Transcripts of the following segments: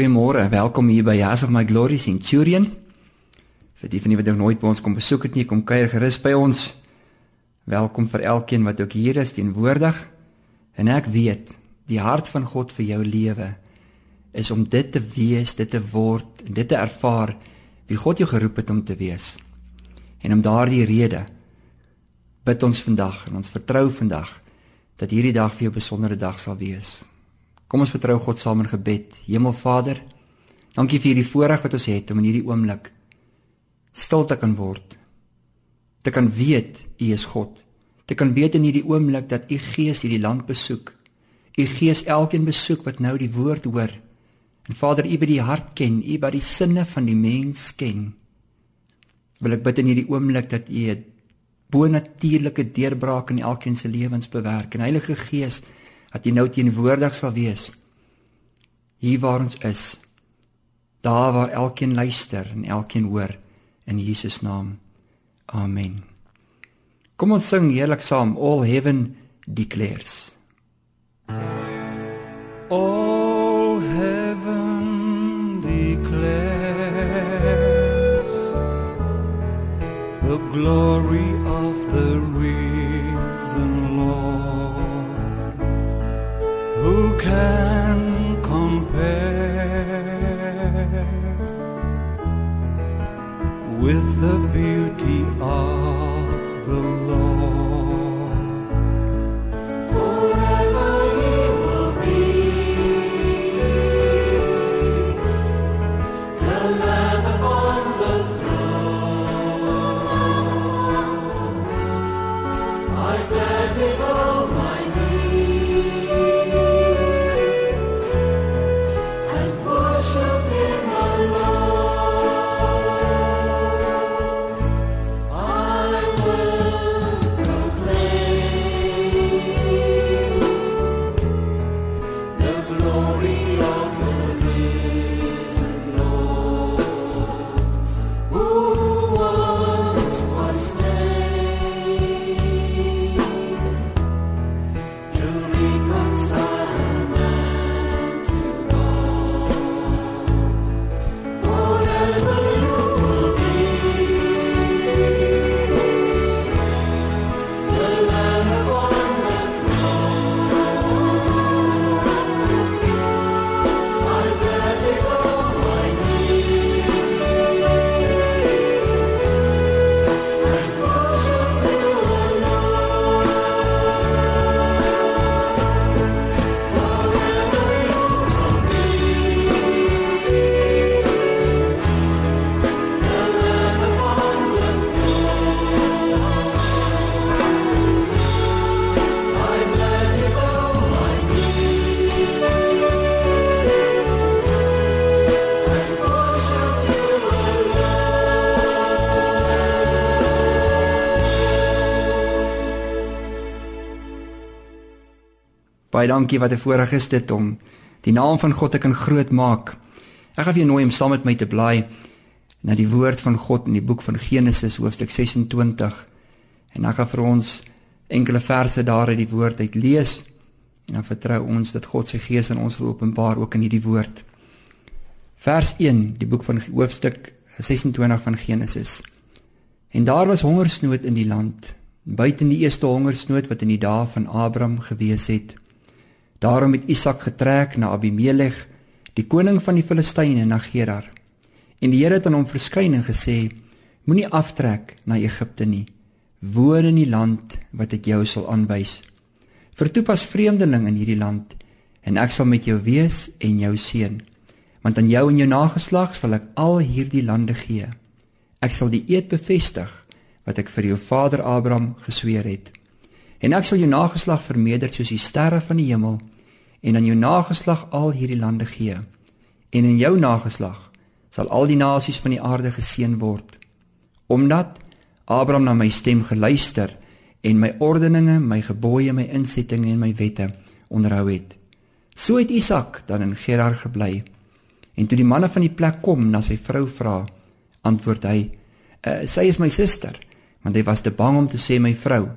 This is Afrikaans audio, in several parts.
Goeiemôre, welkom hier by House of My Glory Centurion. Vir die van julle wat nooit by ons kom besoek het nie, kom kuier gerus by ons. Welkom vir elkeen wat ook hier is teenwoordig. En ek weet, die hart van God vir jou lewe is om dit te wees, dit te word, dit te ervaar wie God jou geroep het om te wees. En om daardie rede bid ons vandag en ons vertrou vandag dat hierdie dag vir jou 'n besondere dag sal wees. Kom ons vertrou God saam in gebed. Hemelvader, dankie vir hierdie voorreg wat ons het om in hierdie oomblik stil te kan word. Te kan weet U is God. Te kan weet in hierdie oomblik dat U Gees hierdie land besoek. U Gees elkeen besoek wat nou die woord hoor. En Vader, U by die hart ken, U by die sinne van die mens ken. Wil ek bid in hierdie oomblik dat U 'n bonatuurlike deurbraak in elkeen se lewens bewerk. En Heilige Gees, dat jy nou teenwoordig sal wees hier waar ons is daar waar elkeen luister en elkeen hoor in Jesus naam. Amen. Kom ons sing heerlik saam all heaven declares. All heaven declares the glory of the who can compare with the beauty of baie dankie wat 'n voorreg is dit om die naam van God te kan groot maak ek gaan vir jou nooi om saam met my te blaai na die woord van God in die boek van Genesis hoofstuk 26 en ek gaan vir ons enkele verse daar uit die woord uit lees en dan vertrou ons dat God sy gees aan ons wil openbaar ook in hierdie woord. Vers 1, die boek van hoofstuk 26 van Genesis. En daar was hongersnood in die land, buiten die eerste hongersnood wat in die dae van Abraham gewees het. Daarom het Isak getrek na Abimelech, die koning van die Filistyne na Gerar. En die Here het aan hom verskyn en gesê: Moenie aftrek na Egipte nie. Woon in die land wat ek jou sal aanwys. Vertoef as vreemdeling in hierdie land en ek sal met jou wees en jou seën. Want aan jou en jou nageslag sal ek al hierdie lande gee. Ek sal die eed bevestig wat ek vir jou vader Abraham gesweer het. En ek sal jou nageslag vermeerder soos die sterre van die hemel en aan jou nageslag al hierdie lande gee. En in jou nageslag sal al die nasies van die aarde geseën word. Omdat Abraham na my stem geluister en my ordeninge, my gebooie, my insettinge en my wette onderhou het. So het Isak dan in Gerar gebly. En toe die manne van die plek kom na sy vrou vra, antwoord hy: uh, "Sy is my suster," want hy was te bang om te sê my vrou.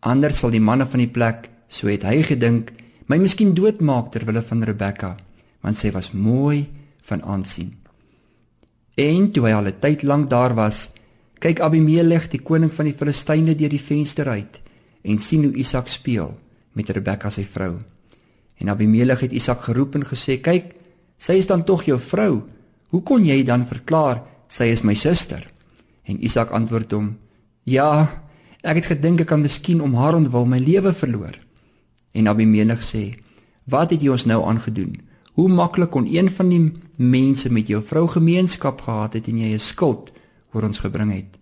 Anders sal die manne van die plek, so het hy gedink, my miskien doodmaak ter wille van Rebekka, want sy was mooi van aansien. En toe hy al 'n tyd lank daar was, kyk Abimelek, die koning van die Filistyne, deur die venster uit en sien hoe Isak speel met Rebekka sy vrou. En Abimelek het Isak geroep en gesê: "Kyk, sy is dan tog jou vrou. Hoe kon jy dan verklaar sy is my suster?" En Isak antwoord hom: "Ja, ek het gedink ek kan miskien om haar ontwil my lewe verloor." En Abimelek sê: "Wat het jy ons nou aangedoen? Hoe maklik kon een van die mense met jou vrou gemeenskap gehad het en jy 'n skuld oor ons gebring het?"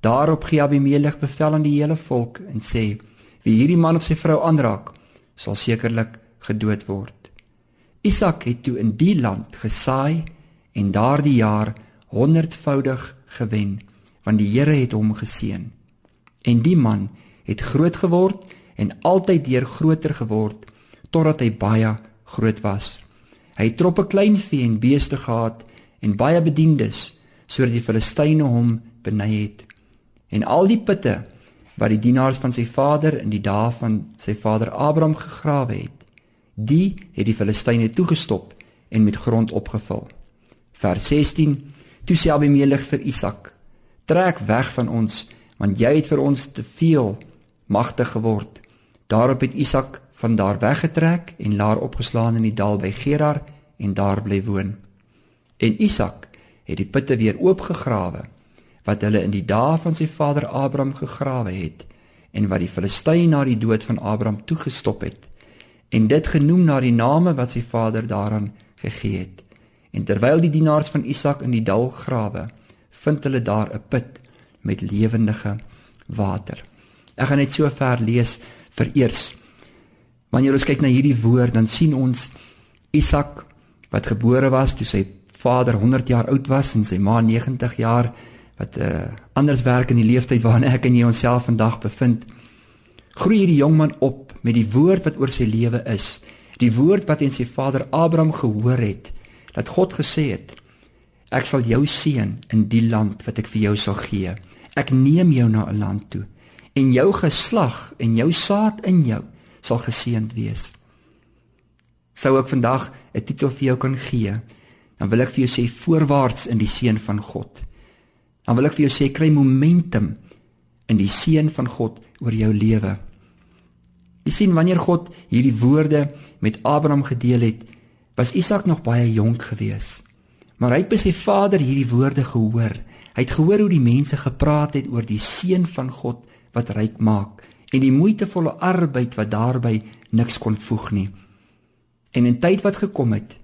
Daarop gee Abimelek bevel aan die hele volk en sê: "Wie hierdie man of sy vrou aanraak, sal sekerlik gedood word." Isak het toe in die land gesaai en daardie jaar honderdvoudig gewen, want die Here het hom geseën. En die man het groot geword en altyd deur groter geword totdat hy baie groot was. Hy het troppe kleinvee en beeste gehad en baie bedienis sodat die Filistyne hom beny het. En al die putte wat die dienaars van sy vader in die dae van sy vader Abraham gegrawe het, die het die Filistyne toegestop en met grond opgevul. Vers 16: Toe sê Abimelek vir Isak: "Trek weg van ons, want jy het vir ons te veel magtig geword." Daarop het Isak van daar weggetrek en laar opgeslaan in die dal by Gerar en daar bly woon. En Isak het die putte weer oopgegrawe wat hulle in die dae van sy vader Abraham gegrawe het en wat die Filistyne na die dood van Abraham toegestop het en dit genoem na die name wat sy vader daaraan gegee het. En terwyl die dienaars van Isak in die dal grawe, vind hulle daar 'n put met lewendige water. Ek gaan net so ver lees vir eers. Wanneer ons kyk na hierdie woord, dan sien ons Isak wat gebore was toe sy vader 100 jaar oud was en sy ma 90 jaar wat uh, anders werk in die leeftyd waarin ek en jy onsself vandag bevind. Groei hierdie jong man op met die woord wat oor sy lewe is. Die woord wat in sy vader Abraham gehoor het dat God gesê het: Ek sal jou seën in die land wat ek vir jou sal gee. Ek neem jou na 'n land toe en jou geslag en jou saad in jou sal geseënd wees. Sou ek vandag 'n titel vir jou kan gee, dan wil ek vir jou sê voorwaarts in die seën van God. Dan wil ek vir jou sê kry momentum in die seën van God oor jou lewe. Jy sien wanneer God hierdie woorde met Abraham gedeel het, was Isak nog baie jonk gewees. Maar hy het by sy vader hierdie woorde gehoor. Hy het gehoor hoe die mense gepraat het oor die seën van God wat ryk maak en die moeitevolle arbeid wat daarbey niks kon voeg nie. En in tyd wat gekom het,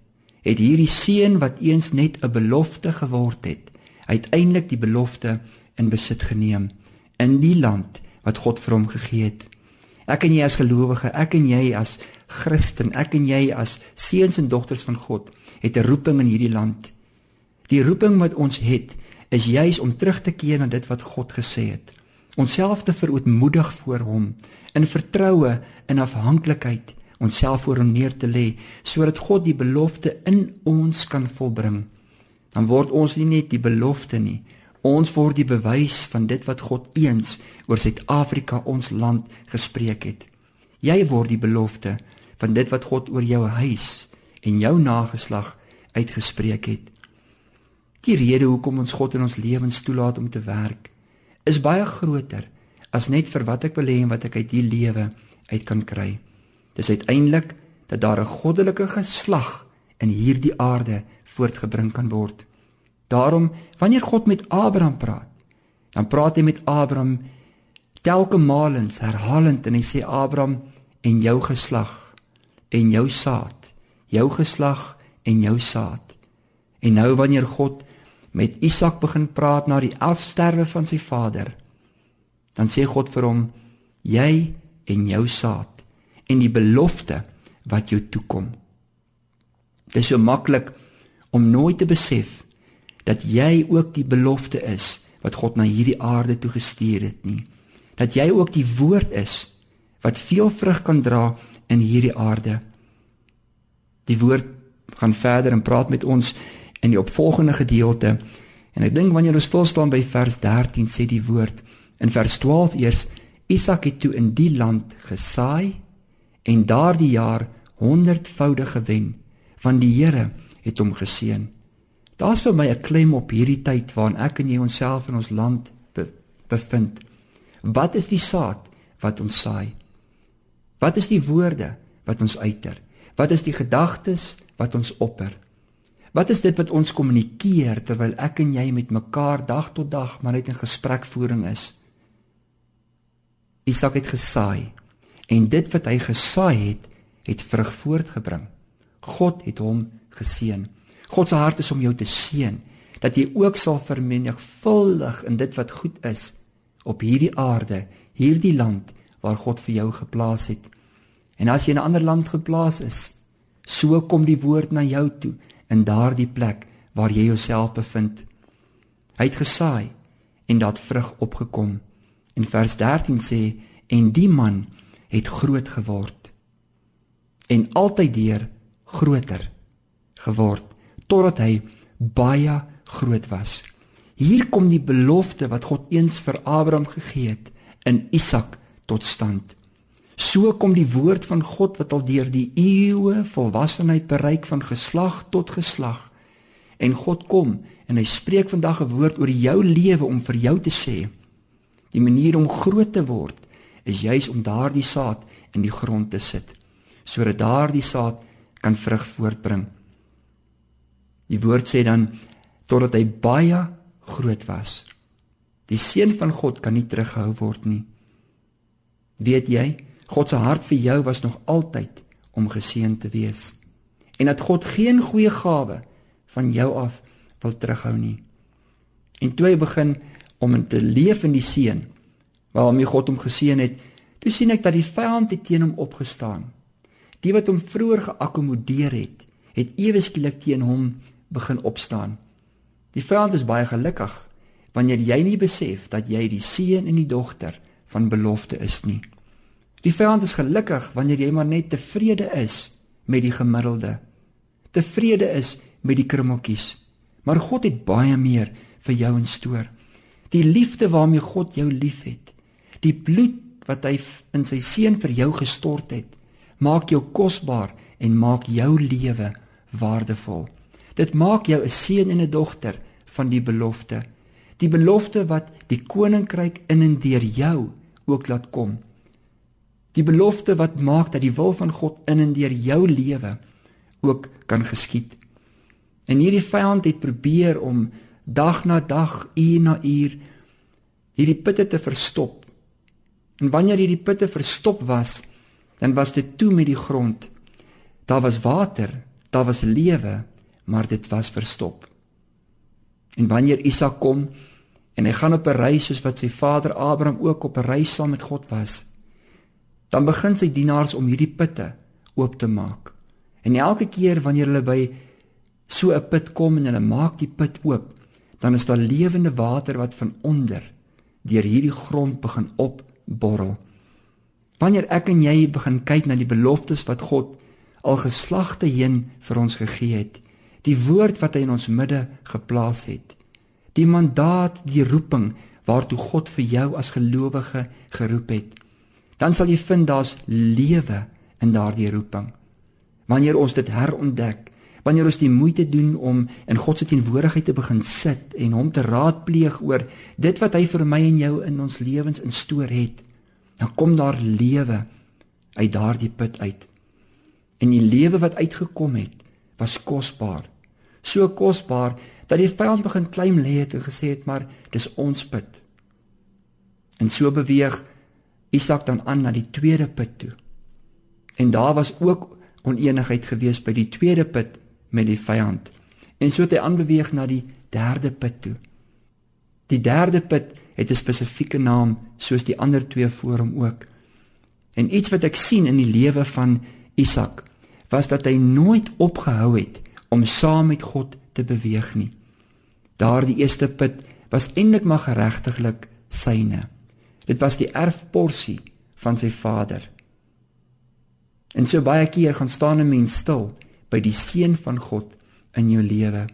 het hierdie seën wat eens net 'n belofte geword het, uiteindelik die belofte in besit geneem in die land wat God vir hom gegee het. Ek en jy as gelowige, ek en jy as Christen, ek en jy as seuns en dogters van God, het 'n roeping in hierdie land. Die roeping wat ons het, is juis om terug te keer na dit wat God gesê het. Onsself te verootmoedig voor hom in vertroue en afhanklikheid, onsself voor hom neer te lê sodat God die belofte in ons kan volbring. Dan word ons nie net die belofte nie, Ons word die bewys van dit wat God eens oor Suid-Afrika ons land gespreek het. Jy word die belofte van dit wat God oor jou huis en jou nageslag uitgespreek het. Die rede hoekom ons God in ons lewens toelaat om te werk is baie groter as net vir wat ek wil hê en wat ek uit die lewe uit kan kry. Dis uiteindelik dat daar 'n goddelike geslag in hierdie aarde voortgebring kan word. Daarom wanneer God met Abraham praat, dan praat hy met Abraham telke malens herhalend en hy sê Abraham en jou geslag en jou saad, jou geslag en jou saad. En nou wanneer God met Isak begin praat na die afsterwe van sy vader, dan sê God vir hom jy en jou saad en die belofte wat jou toekom. Dit is so maklik om nooit te besef dat jy ook die belofte is wat God na hierdie aarde toe gestuur het nie. Dat jy ook die woord is wat veel vrug kan dra in hierdie aarde. Die woord gaan verder en praat met ons in die opvolgende gedeelte. En ek dink wanneer ons stil staan by vers 13 sê die woord in vers 12 eers Isak het toe in die land gesaai en daardie jaar honderdvoudig gewen want die Here het hom geseën. Daar's vir my 'n klem op hierdie tyd waarin ek en jy onsself in ons land be bevind. Wat is die saad wat ons saai? Wat is die woorde wat ons uiter? Wat is die gedagtes wat ons opper? Wat is dit wat ons kommunikeer terwyl ek en jy met mekaar dag tot dag maar net in gesprekvoering is? Isak het gesaai en dit wat hy gesaai het, het vrug voortgebring. God het hom geseën. God se hart is om jou te seën dat jy ook sal vermenigvuldig in dit wat goed is op hierdie aarde, hierdie land waar God vir jou geplaas het. En as jy in 'n ander land geplaas is, so kom die woord na jou toe in daardie plek waar jy jouself bevind. Hy het gesaai en dat vrug opgekom. In vers 13 sê en die man het groot geword en altyd deur groter geword totdat hy baie groot was. Hier kom die belofte wat God eens vir Abraham gegee het in Isak tot stand. So kom die woord van God wat al deur die eeue volwassenheid bereik van geslag tot geslag. En God kom en hy spreek vandag 'n woord oor jou lewe om vir jou te sê. Die manier om groot te word is juis om daardie saad in die grond te sit sodat daardie saad kan vrug voortbring. Die woord sê dan totdat hy baie groot was. Die seun van God kan nie teruggehou word nie. Weet jy, God se hart vir jou was nog altyd om geseën te wees. En dat God geen goeie gawe van jou af wil terughou nie. En toe hy begin om te leef in die seën waarmee God hom geseën het, toe sien ek dat die vyand teen hom opgestaan. Die wat hom vroeër geakkommodeer het, het ewe skielik teen hom begin opstaan. Die vyand is baie gelukkig wanneer jy nie besef dat jy die seun en die dogter van belofte is nie. Die vyand is gelukkig wanneer jy maar net tevrede is met die gemiddelde. Tevrede is met die krummeltjies. Maar God het baie meer vir jou in stoor. Die liefde waarmee God jou liefhet, die bloed wat hy in sy seun vir jou gestort het, maak jou kosbaar en maak jou lewe waardevol. Dit maak jou 'n seun en 'n dogter van die belofte. Die belofte wat die koninkryk in en deur jou ook laat kom. Die belofte wat maak dat die wil van God in en deur jou lewe ook kan geskied. En hierdie vyand het probeer om dag na dag, uur na uur hierdie putte te verstop. En wanneer hierdie putte verstop was, dan was dit toe met die grond. Daar was water, daar was lewe, maar dit was verstop. En wanneer Isak kom en hy gaan op 'n reis soos wat sy vader Abraham ook op 'n reis saam met God was, dan begin sy dienaars om hierdie putte oop te maak. En elke keer wanneer hulle by so 'n put kom en hulle maak die put oop, dan is daar lewende water wat van onder deur hierdie grond begin opborrel. Wanneer ek en jy begin kyk na die beloftes wat God al geslagte heen vir ons gegee het, die woord wat hy in ons midde geplaas het, die mandaat, die roeping waartoe God vir jou as gelowige geroep het, dan sal jy vind daar's lewe in daardie roeping. Wanneer ons dit herontdek, wanneer ons die moeite doen om in God se teenwoordigheid te begin sit en hom te raadpleeg oor dit wat hy vir my en jou in ons lewens instoor het, dan kom daar lewe uit daardie put uit. En die lewe wat uitgekom het, was kosbaar. So kosbaar dat die vyand begin klein lê het en gesê het maar dis ons put. En so beweeg Isak dan aan na die tweede put toe. En daar was ook oneenigheid gewees by die tweede put met die vyand. En so het hy aanbeweeg na die derde put toe. Die derde put het 'n spesifieke naam soos die ander twee voor hom ook. En iets wat ek sien in die lewe van Isak was dat hy nooit opgehou het om saam met God te beweeg nie. Daardie eerste put was eintlik maar geregtiglik syne. Dit was die erfporsie van sy vader. En so baie keer gaan staan 'n mens stil by die seën van God in jou lewe.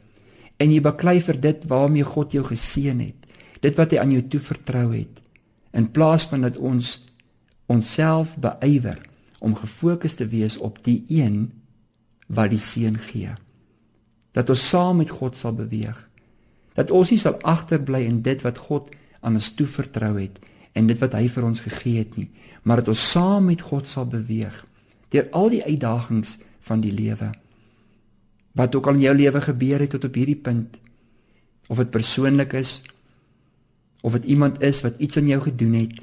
En jy baklei vir dit waarmee God jou geseën het. Dit wat hy aan jou toevertrou het. In plaas van dat ons onsself beywer om gefokus te wees op die een wat die seën gee. dat ons saam met God sal beweeg. Dat ons nie sal agterbly in dit wat God aan ons toevertrou het en dit wat hy vir ons gegee het nie, maar dat ons saam met God sal beweeg deur al die uitdagings van die lewe. Wat ook al in jou lewe gebeur het tot op hierdie punt, of dit persoonlik is, of dit iemand is wat iets aan jou gedoen het,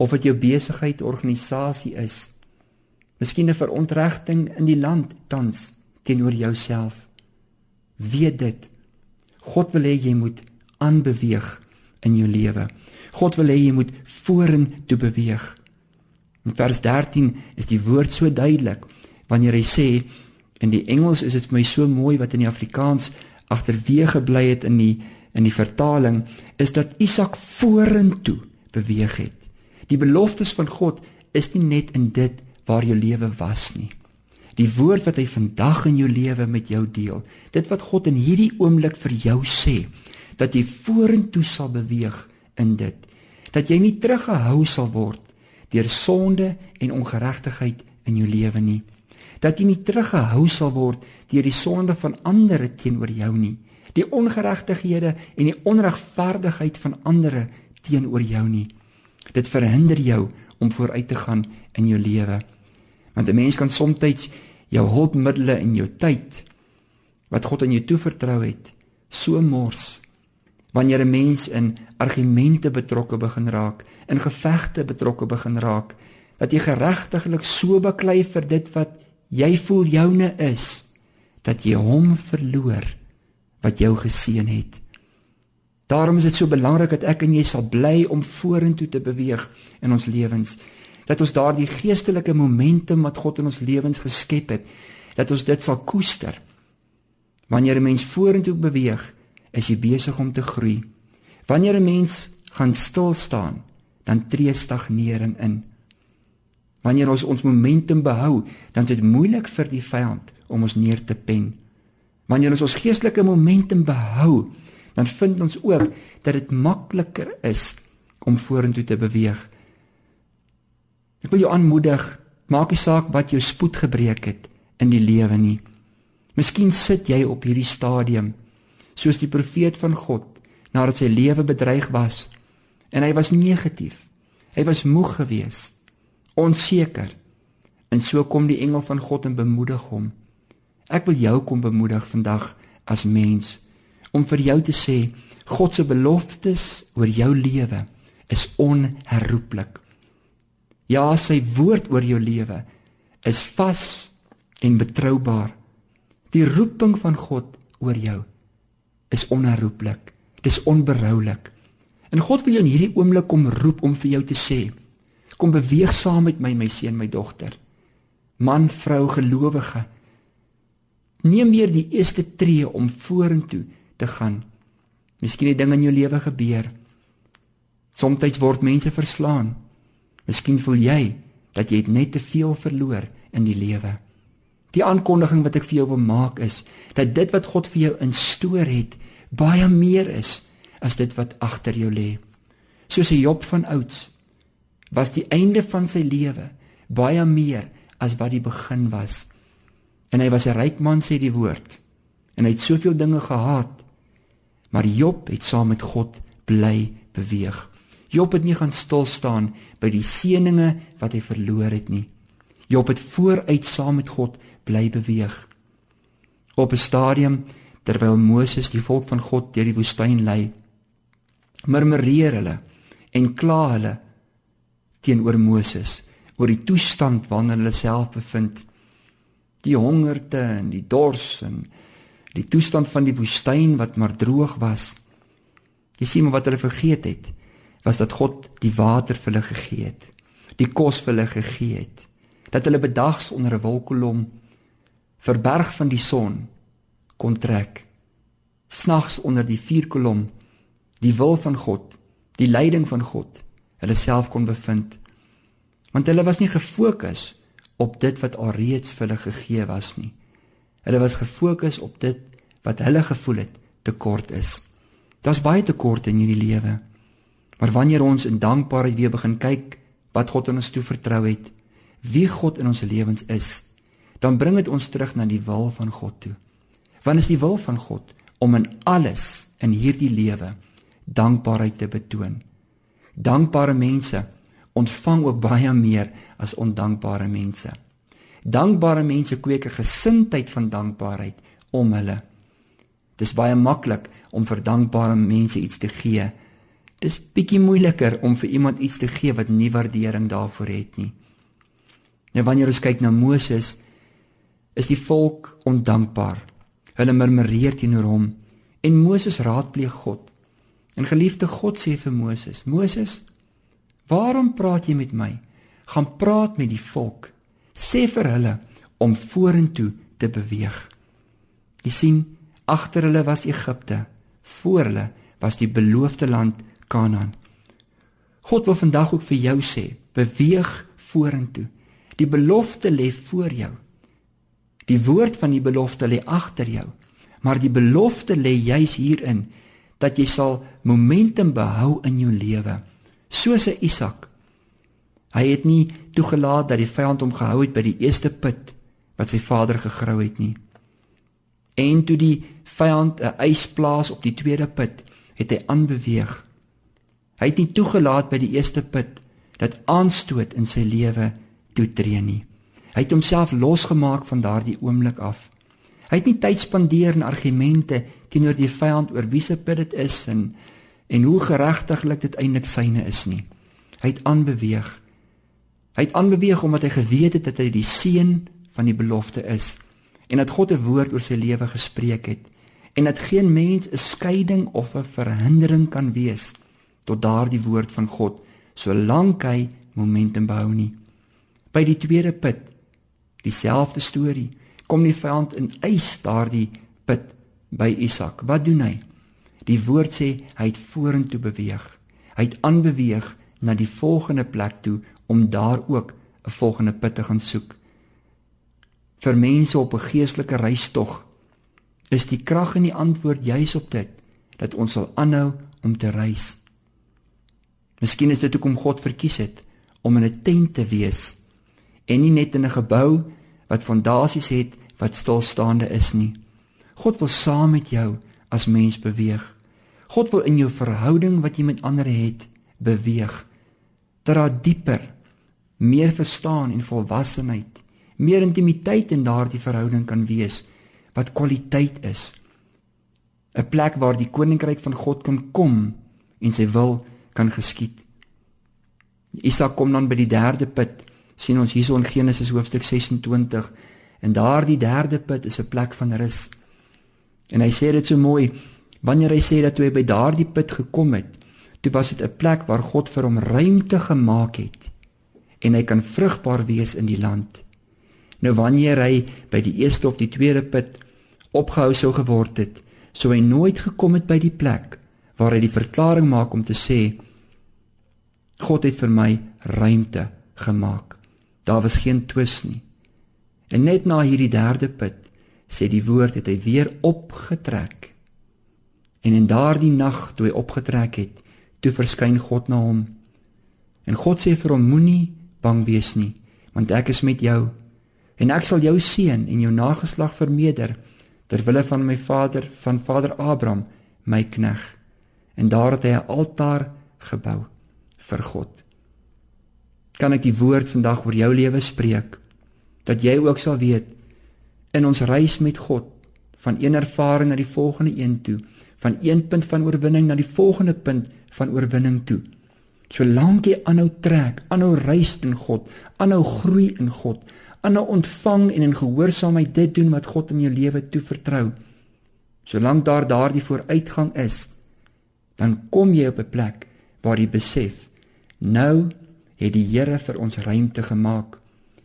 of dit jou besigheid, organisasie is, miskien 'n verontregting in die land tans teenoor jouself. Weet dit. God wil hê jy moet aanbeweeg in jou lewe. God wil hê jy moet vorentoe beweeg. In vers 13 is die woord so duidelik wanneer hy sê in die Engels is dit vir my so mooi wat in die Afrikaans agterweë gebly het in die in die vertaling is dat Isak vorentoe beweeg het. Die beloftes van God is nie net in dit waar jou lewe was nie. Die woord wat hy vandag in jou lewe met jou deel, dit wat God in hierdie oomblik vir jou sê, dat jy vorentoe sal beweeg in dit. Dat jy nie teruggehou sal word deur sonde en ongeregtigheid in jou lewe nie. Dat jy nie teruggehou sal word deur die sonde van ander teenoor jou nie. Die ongeregtighede en die onregverdigheid van ander teenoor jou nie. Dit verhinder jou om vooruit te gaan in jou lewe. Want 'n mens kan soms jou hulpmiddels en jou tyd wat God aan jou toevertrou het, so mors. Wanneer 'n mens in argumente betrokke begin raak, in gevegte betrokke begin raak, dat jy geregtiglik so baklei vir dit wat jy voel joune is, dat jy hom verloor wat jou geseën het. Daarom is dit so belangrik dat ek en jy sal bly om vorentoe te beweeg in ons lewens dat ons daardie geestelike momentum wat God in ons lewens geskep het, dat ons dit sal koester. Wanneer 'n mens vorentoe beweeg, is jy besig om te groei. Wanneer 'n mens gaan stil staan, dan tree stagnering in. Wanneer ons ons momentum behou, dan is dit moeilik vir die vyand om ons neer te pen. Wanneer ons ons geestelike momentum behou, dan vind ons ook dat dit makliker is om vorentoe te beweeg. Ek wil jou aanmoedig, maak nie saak wat jou spoed gebreek het in die lewe nie. Miskien sit jy op hierdie stadium soos die profeet van God nadat sy lewe bedreig was en hy was negatief. Hy was moeg geweest, onseker. En so kom die engel van God en bemoedig hom. Ek wil jou kom bemoedig vandag as mens om vir jou te sê God se beloftes oor jou lewe is onherroepelik. Ja, sy woord oor jou lewe is vas en betroubaar. Die roeping van God oor jou is onherroepelik. Dis onberoulik. En God wil jou in hierdie oomblik kom roep om vir jou te sê: Kom beweeg saam met my, my seun, my dogter. Man, vrou, gelowige. Neem weer die eerste tree om vorentoe te gaan. Miskien het dinge in jou lewe gebeur. Somstyds word mense verslaan. Miskien voel jy dat jy net te veel verloor in die lewe. Die aankondiging wat ek vir jou wil maak is dat dit wat God vir jou instoor het, baie meer is as dit wat agter jou lê. Soos Job van ouds was die einde van sy lewe baie meer as wat die begin was. En hy was 'n ryk man sê die woord. En hy het soveel dinge gehad. Maar Job het saam met God bly beweeg. Job het nie gaan stil staan by die seëninge wat hy verloor het nie. Job het vooruit saam met God bly beweeg. Op 'n stadium terwyl Moses die volk van God deur die woestyn lei, murmureer hulle en kla hulle teenoor Moses oor die toestand waarin hulle self bevind. Die hongerte en die dors en die toestand van die woestyn wat maar droog was. Jy sien maar wat hulle vergeet het was dat God die water vir hulle gegee het, die kos vir hulle gegee het, dat hulle bedags onder 'n wolkkolom verberg van die son kon trek, snags onder die vuurkolom die wil van God, die leiding van God, hulle self kon bevind. Want hulle was nie gefokus op dit wat alreeds vir hulle gegee was nie. Hulle was gefokus op dit wat hulle gevoel het tekort is. Daar's baie tekorte in hierdie lewe. Maar wanneer ons in dankbaarheid weer begin kyk wat God aan ons toe vertrou het, wie God in ons lewens is, dan bring dit ons terug na die wil van God toe. Want is die wil van God om in alles in hierdie lewe dankbaarheid te betoon. Dankbare mense ontvang ook baie meer as ondankbare mense. Dankbare mense kweek 'n gesindheid van dankbaarheid om hulle. Dis baie maklik om vir dankbare mense iets te gee. Dis bietjie moeiliker om vir iemand iets te gee wat nie waardering daarvoor het nie. Nou wanneer ons kyk na Moses, is die volk ondankbaar. Hulle murmureer teenoor hom en Moses raadpleeg God. En geliefde God sê vir Moses: "Moses, waarom praat jy met my? Gaan praat met die volk. Sê vir hulle om vorentoe te beweeg." Jy sien, agter hulle was Egipte, voor hulle was die beloofde land Kanaan. God wil vandag ook vir jou sê, beweeg vorentoe. Die belofte lê voor jou. Die woord van die belofte lê agter jou, maar die belofte lê juis hierin dat jy sal momentum behou in jou lewe, soos 'n Isak. Hy het nie toegelaat dat die vyand hom gehou het by die eerste put wat sy vader gegrou het nie. En toe die vyand 'n ys plaas op die tweede put, het hy aanbeweeg. Hy het nie toegelaat by die eerste put dat aanstoot in sy lewe toetree nie. Hy het homself losgemaak van daardie oomblik af. Hy het nie tyd spandeer in argumente teenoor die vyand oor wie se put dit is en en hoe geregtiglik dit eintlik syne is nie. Hy het aanbeweeg. Hy het aanbeweeg omdat hy geweet het dat hy die seun van die belofte is en dat God 'n woord oor sy lewe gespreek het en dat geen mens 'n skeiding of 'n verhindering kan wees tot daardie woord van God solank hy momentum behou nie. By die tweede put dieselfde storie. Kom die vyand in eis daardie put by Isak. Wat doen hy? Die woord sê hy het vorentoe beweeg. Hy het aanbeweeg na die volgende plek toe om daar ook 'n volgende put te gaan soek. Vir mense op 'n geestelike reistog is die krag in die antwoord juis op dit dat ons sal aanhou om te reis. Miskien is dit hoekom God verkies het om in 'n tent te wees en nie net in 'n gebou wat fondasies het wat stilstaande is nie. God wil saam met jou as mens beweeg. God wil in jou verhouding wat jy met ander het, beweeg. Dat daar dieper, meer verstaan en volwassenheid, meer intimiteit in daardie verhouding kan wees wat kwaliteit is. 'n Plek waar die koninkryk van God kan kom en sy wil kan geskied. Isak kom dan by die derde put sien ons hierso in Genesis hoofstuk 26 en daardie derde put is 'n plek van rus. En hy sê dit so mooi wanneer hy sê dat toe hy by daardie put gekom het, toe was dit 'n plek waar God vir hom ruimte gemaak het en hy kan vrugbaar wees in die land. Nou wanneer hy by die eerste of die tweede put opgehou sou geword het, sou hy nooit gekom het by die plek waar hy die verklaring maak om te sê God het vir my ruimte gemaak. Daar was geen twis nie. En net na hierdie derde put sê die woord het hy weer opgetrek. En in daardie nag toe hy opgetrek het, toe verskyn God na hom. En God sê vir hom moenie bang wees nie, want ek is met jou en ek sal jou seën en jou nageslag vermeerder ter wille van my vader van vader Abraham, my knegg. En daar het hy 'n altaar gebou vir God kan ek die woord vandag oor jou lewe spreek dat jy ook sal weet in ons reis met God van een ervaring na die volgende een toe van een punt van oorwinning na die volgende punt van oorwinning toe. Solank jy aanhou trek aanhou reis in God aanhou groei in God aanhou ontvang en in gehoorsaamheid dit doen wat God in jou lewe toevertrou solank daar daardie vooruitgang is dan kom jy op 'n plek waar jy besef nou het die Here vir ons ruimte gemaak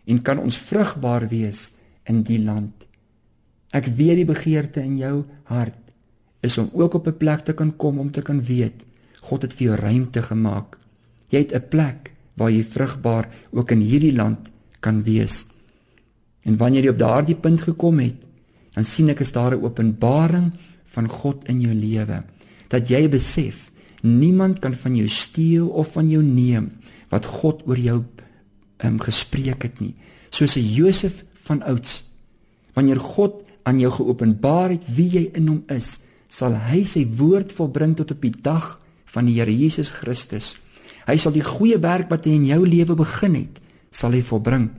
en kan ons vrugbaar wees in die land. Ek weet die begeerte in jou hart is om ook op 'n plek te kan kom om te kan weet God het vir jou ruimte gemaak. Jy het 'n plek waar jy vrugbaar ook in hierdie land kan wees. En wanneer jy op daardie punt gekom het, dan sien ek is daar 'n openbaring van God in jou lewe dat jy besef niemand kan van jou steel of van jou neem wat God oor jou um, gespreek het nie. Soos 'n Josef van ouds. Wanneer God aan jou geopenbaar het wie jy in hom is, sal hy sy woord volbring tot op die dag van die Here Jesus Christus. Hy sal die goeie werk wat hy in jou lewe begin het, sal hy volbring.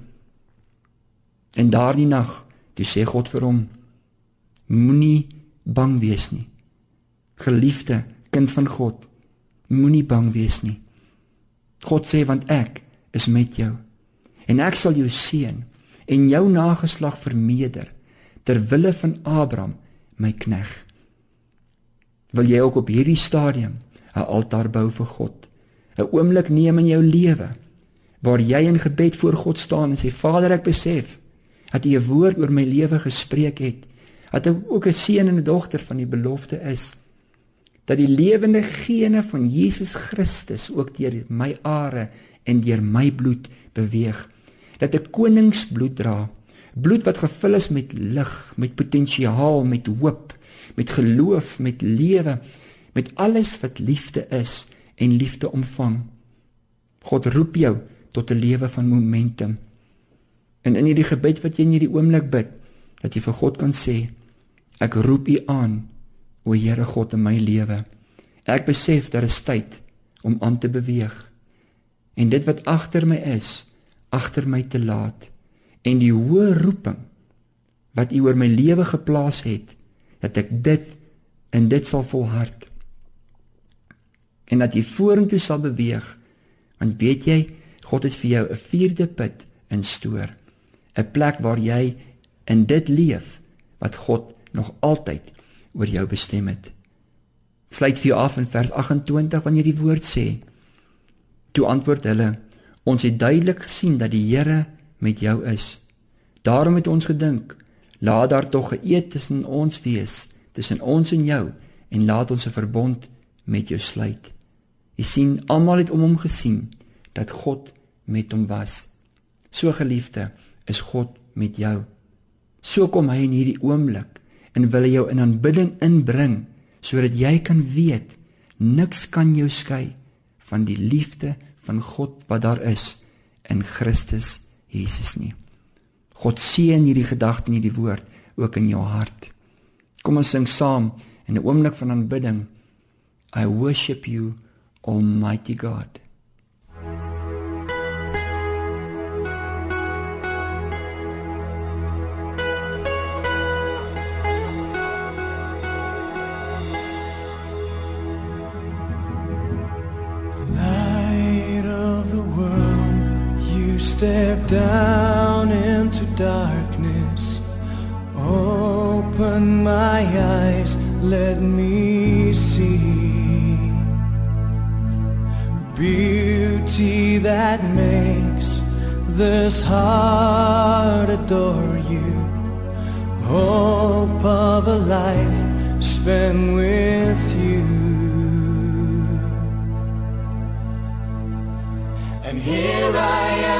En daardie nag, toe sê God vir hom: Moenie bang wees nie. Geliefde kind van God, moenie bang wees nie. God sê want ek is met jou en ek sal jou seën en jou nageslag vermeerder ter wille van Abraham my knegg. Wil jy ook op hierdie stadium 'n altaar bou vir God? 'n Oomblik neem in jou lewe waar jy in gebed voor God staan en sê Vader, ek besef dat U 'n woord oor my lewe gespreek het. Dat ek ook 'n seun en 'n dogter van die belofte is dat die lewende gene van Jesus Christus ook deur my are en deur my bloed beweeg. Dat ek koningsbloed dra, bloed wat gevul is met lig, met potensiaal, met hoop, met geloof, met lewe, met alles wat liefde is en liefde omvang. God roep jou tot 'n lewe van momentum. En in hierdie gebed wat jy in hierdie oomblik bid, dat jy vir God kan sê, ek roep U aan O Here God in my lewe. Ek besef daar is tyd om aan te beweeg. En dit wat agter my is, agter my te laat en die hoë roeping wat U oor my lewe geplaas het, dat ek dit en dit sal volhard. En dat jy vorentoe sal beweeg, want weet jy, God het vir jou 'n vierde put instoor, 'n plek waar jy in dit leef wat God nog altyd oor jou bestem het. Sluit vir jou af in vers 28 wanneer die woord sê: Toe antwoord hulle: Ons het duidelik gesien dat die Here met jou is. Daarom het ons gedink: Laat daar tog 'n eed tussen ons wees, tussen ons en jou, en laat ons 'n verbond met jou sluit. Jy sien, almal het om hom gesien dat God met hom was. So geliefde, is God met jou. So kom hy in hierdie oomblik en wil jou in aanbidding inbring sodat jy kan weet niks kan jou skei van die liefde van God wat daar is in Christus Jesus nie. God seën hierdie gedagte en hierdie woord ook in jou hart. Kom ons sing saam in 'n oomblik van aanbidding. I worship you almighty God. Step down into darkness. Open my eyes, let me see beauty that makes this heart adore you. Hope of a life spent with you. And here I am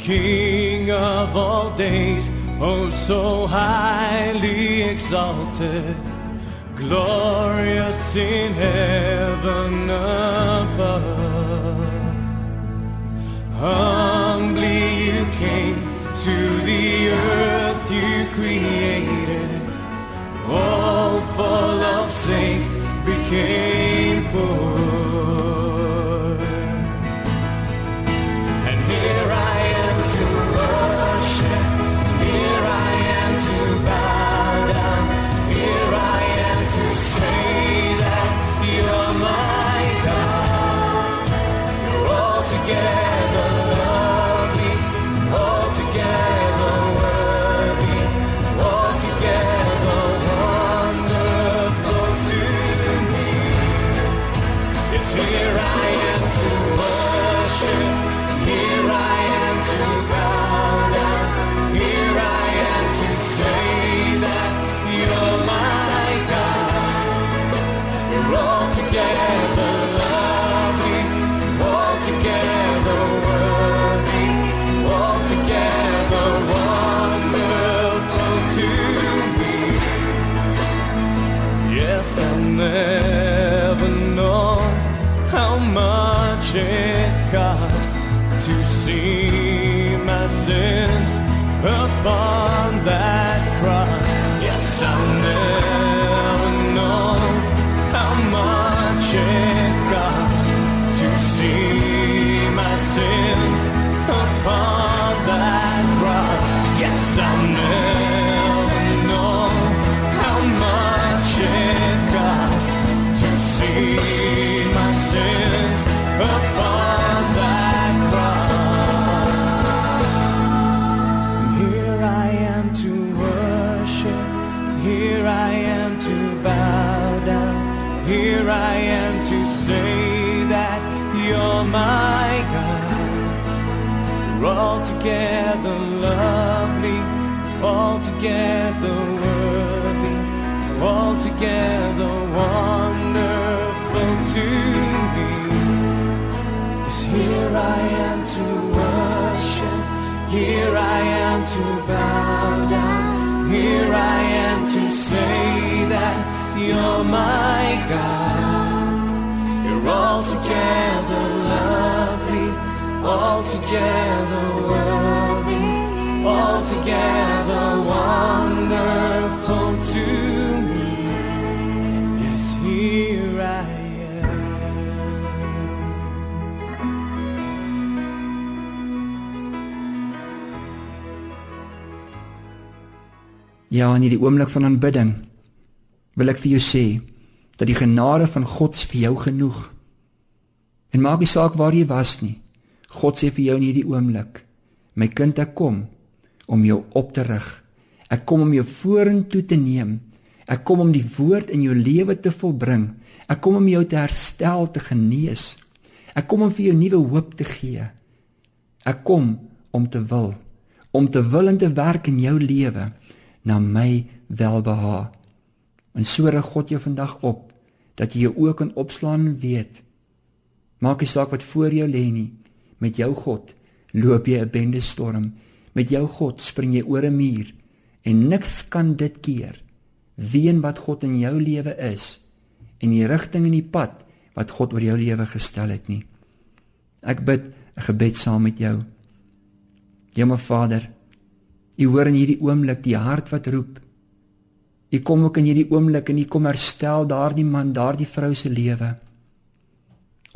King of all days, oh so highly exalted, glorious in heaven above. Humbly you came to the earth you created, all full of sin became upon that altogether lovely, altogether worthy, altogether wonderful to me. Yes, here I am to worship. Here I am to bow down. Here I am to say that you're my God. You're altogether altogether worthy, altogether wonderful to me. Yes, here I. Ja, in hierdie oomblik van aanbidding wil ek vir jou sê dat die genade van God vir jou genoeg. En maak nie saak waar jy was nie. God sê vir jou in hierdie oomblik: "My kind, ek kom om jou op te rig. Ek kom om jou vorentoe te neem. Ek kom om die woord in jou lewe te volbring. Ek kom om jou te herstel, te genees. Ek kom om vir jou nuwe hoop te gee. Ek kom om te wil, om te wil en te werk in jou lewe na my welbehae. En so rig God jou vandag op dat jy jou oë kan opslaan en weet maak nie saak wat voor jou lê nie met jou God loop jy 'n bende storm met jou God spring jy oor 'n muur en niks kan dit keer ween wat God in jou lewe is en die rigting en die pad wat God oor jou lewe gestel het nie ek bid 'n gebed saam met jou Hemel Vader U hoor in hierdie oomblik die hart wat roep. U kom ook in hierdie oomblik en u kom herstel daardie man, daardie vrou se lewe.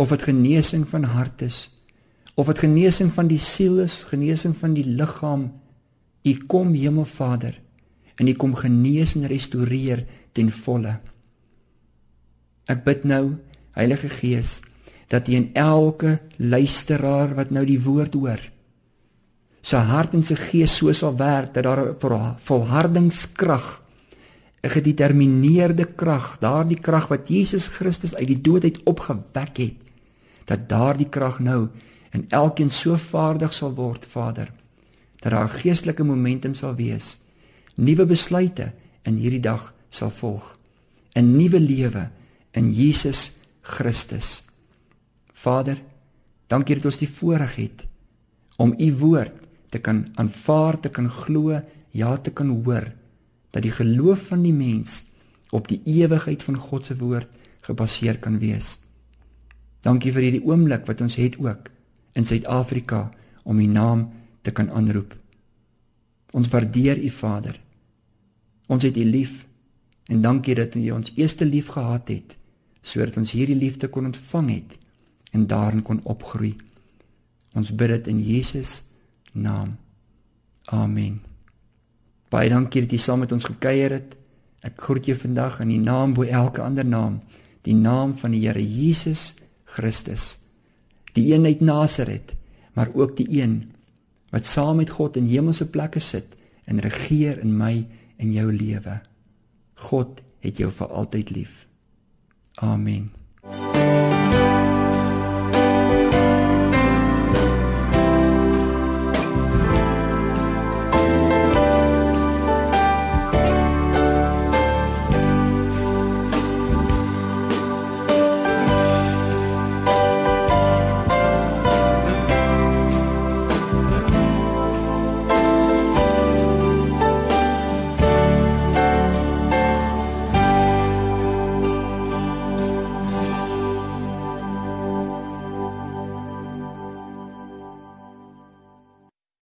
Of dit genesing van hart is, of dit genesing van die siel is, genesing van die liggaam. U kom Hemelvader en u kom genees en restoreer ten volle. Ek bid nou, Heilige Gees, dat in elke luisteraar wat nou die woord hoor, sy hart en sy gees so sal werk dat daar 'n volhardingskrag 'n gedetermineerde krag, daardie krag wat Jesus Christus uit die dood uit opgewek het, dat daardie krag nou in elkeen so vaardig sal word, Vader, dat daar 'n geestelike momentum sal wees. Nuwe besluite in hierdie dag sal volg. 'n Nuwe lewe in Jesus Christus. Vader, dankie dat ons die voorreg het om u woord te kan aanvaar, te kan glo, ja te kan hoor dat die geloof van die mens op die ewigheid van God se woord gebaseer kan wees. Dankie vir hierdie oomblik wat ons het ook in Suid-Afrika om u naam te kan aanroep. Ons waardeer u Vader. Ons het u lief en dankie dat u ons eerste lief gehad het sodat ons hierdie liefde kon ontvang het en daarin kon opgroei. Ons bid dit in Jesus naam. Amen. Baie dankie dat jy saam met ons gekuier het. Ek groet jou vandag in die naam bo elke ander naam, die naam van die Here Jesus Christus. Die een uit Nasaret, maar ook die een wat saam met God in hemelse plekke sit en regeer in my en jou lewe. God het jou vir altyd lief. Amen.